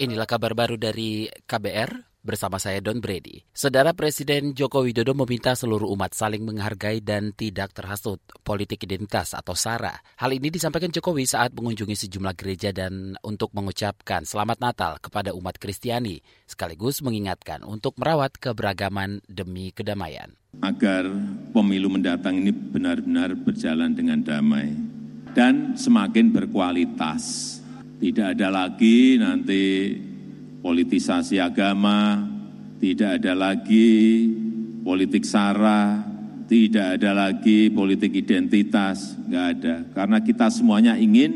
Inilah kabar baru dari KBR bersama saya Don Brady. Saudara Presiden Joko Widodo meminta seluruh umat saling menghargai dan tidak terhasut politik identitas atau SARA. Hal ini disampaikan Jokowi saat mengunjungi sejumlah gereja dan untuk mengucapkan selamat Natal kepada umat Kristiani, sekaligus mengingatkan untuk merawat keberagaman demi kedamaian. Agar pemilu mendatang ini benar-benar berjalan dengan damai dan semakin berkualitas tidak ada lagi nanti politisasi agama, tidak ada lagi politik sara, tidak ada lagi politik identitas, nggak ada. Karena kita semuanya ingin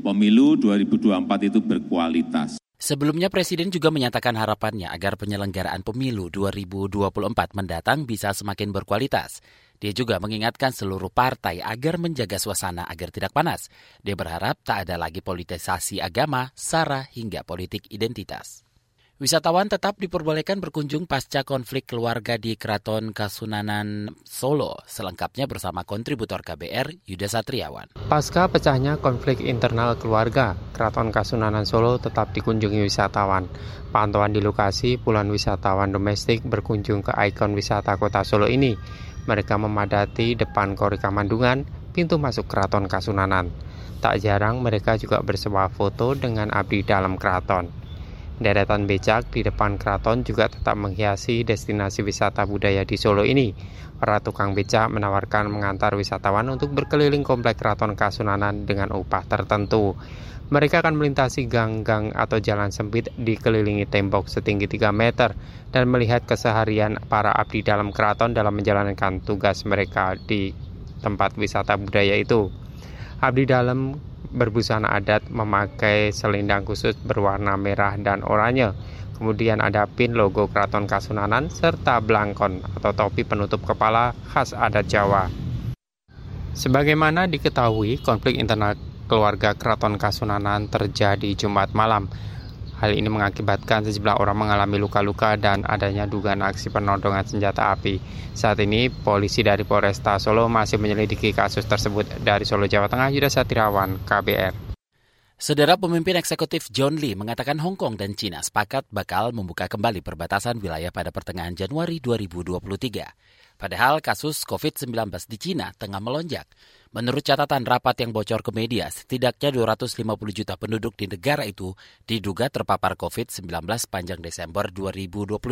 pemilu 2024 itu berkualitas. Sebelumnya Presiden juga menyatakan harapannya agar penyelenggaraan pemilu 2024 mendatang bisa semakin berkualitas. Dia juga mengingatkan seluruh partai agar menjaga suasana agar tidak panas. Dia berharap tak ada lagi politisasi agama, sara hingga politik identitas. Wisatawan tetap diperbolehkan berkunjung pasca konflik keluarga di Keraton Kasunanan Solo, selengkapnya bersama kontributor KBR Yuda Satriawan. Pasca pecahnya konflik internal keluarga, Keraton Kasunanan Solo tetap dikunjungi wisatawan. Pantauan di lokasi, puluhan wisatawan domestik berkunjung ke ikon wisata kota Solo ini. Mereka memadati depan Kori Kamandungan, pintu masuk Keraton Kasunanan. Tak jarang mereka juga bersewa foto dengan abdi dalam keraton. Deretan becak di depan keraton juga tetap menghiasi destinasi wisata budaya di Solo ini. Para tukang becak menawarkan mengantar wisatawan untuk berkeliling komplek keraton Kasunanan dengan upah tertentu. Mereka akan melintasi gang-gang atau jalan sempit dikelilingi tembok setinggi 3 meter dan melihat keseharian para abdi dalam keraton dalam menjalankan tugas mereka di tempat wisata budaya itu. Abdi dalam berbusana adat memakai selendang khusus berwarna merah dan oranye. Kemudian ada pin logo Keraton Kasunanan serta blangkon atau topi penutup kepala khas adat Jawa. Sebagaimana diketahui, konflik internal keluarga Keraton Kasunanan terjadi Jumat malam. Hal ini mengakibatkan sejumlah orang mengalami luka-luka dan adanya dugaan aksi penodongan senjata api. Saat ini, polisi dari Polresta Solo masih menyelidiki kasus tersebut. Dari Solo, Jawa Tengah, Yuda Satirawan, KBR. Saudara pemimpin eksekutif John Lee mengatakan Hong Kong dan China sepakat bakal membuka kembali perbatasan wilayah pada pertengahan Januari 2023. Padahal kasus COVID-19 di China tengah melonjak. Menurut catatan rapat yang bocor ke media, setidaknya 250 juta penduduk di negara itu diduga terpapar COVID-19 panjang Desember 2022.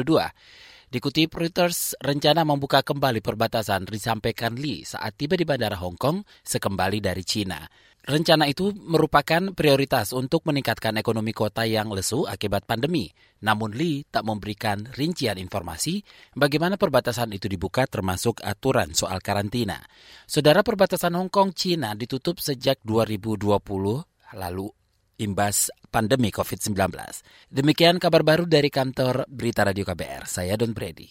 Dikutip Reuters, rencana membuka kembali perbatasan disampaikan Lee saat tiba di Bandara Hong Kong sekembali dari China. Rencana itu merupakan prioritas untuk meningkatkan ekonomi kota yang lesu akibat pandemi. Namun Lee tak memberikan rincian informasi bagaimana perbatasan itu dibuka termasuk aturan soal karantina. Saudara perbatasan Hong Kong China ditutup sejak 2020 lalu imbas pandemi COVID-19. Demikian kabar baru dari kantor Berita Radio KBR. Saya Don Brady.